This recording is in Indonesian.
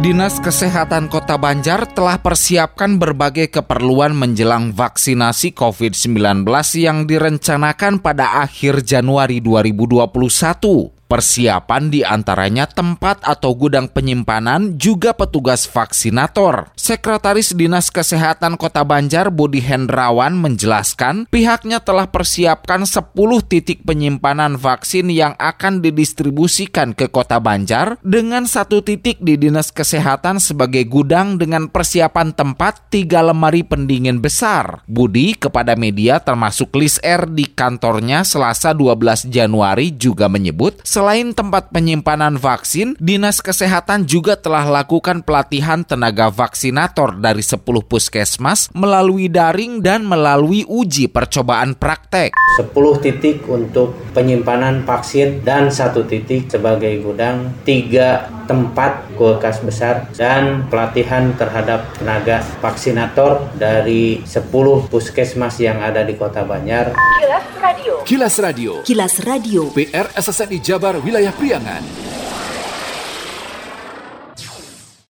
Dinas Kesehatan Kota Banjar telah persiapkan berbagai keperluan menjelang vaksinasi COVID-19 yang direncanakan pada akhir Januari 2021. Persiapan di antaranya tempat atau gudang penyimpanan juga petugas vaksinator. Sekretaris Dinas Kesehatan Kota Banjar Budi Hendrawan menjelaskan pihaknya telah persiapkan 10 titik penyimpanan vaksin yang akan didistribusikan ke Kota Banjar dengan satu titik di Dinas Kesehatan sebagai gudang dengan persiapan tempat tiga lemari pendingin besar. Budi kepada media termasuk list R di kantornya Selasa 12 Januari juga menyebut Selain tempat penyimpanan vaksin, Dinas Kesehatan juga telah lakukan pelatihan tenaga vaksinator dari 10 puskesmas melalui daring dan melalui uji percobaan praktek. 10 titik untuk penyimpanan vaksin dan satu titik sebagai gudang, tiga tempat kulkas besar dan pelatihan terhadap tenaga vaksinator dari 10 puskesmas yang ada di Kota Banjar. Kilas Radio. Kilas Radio. Kilas Radio. PR SSNI Jabar Wilayah Priangan.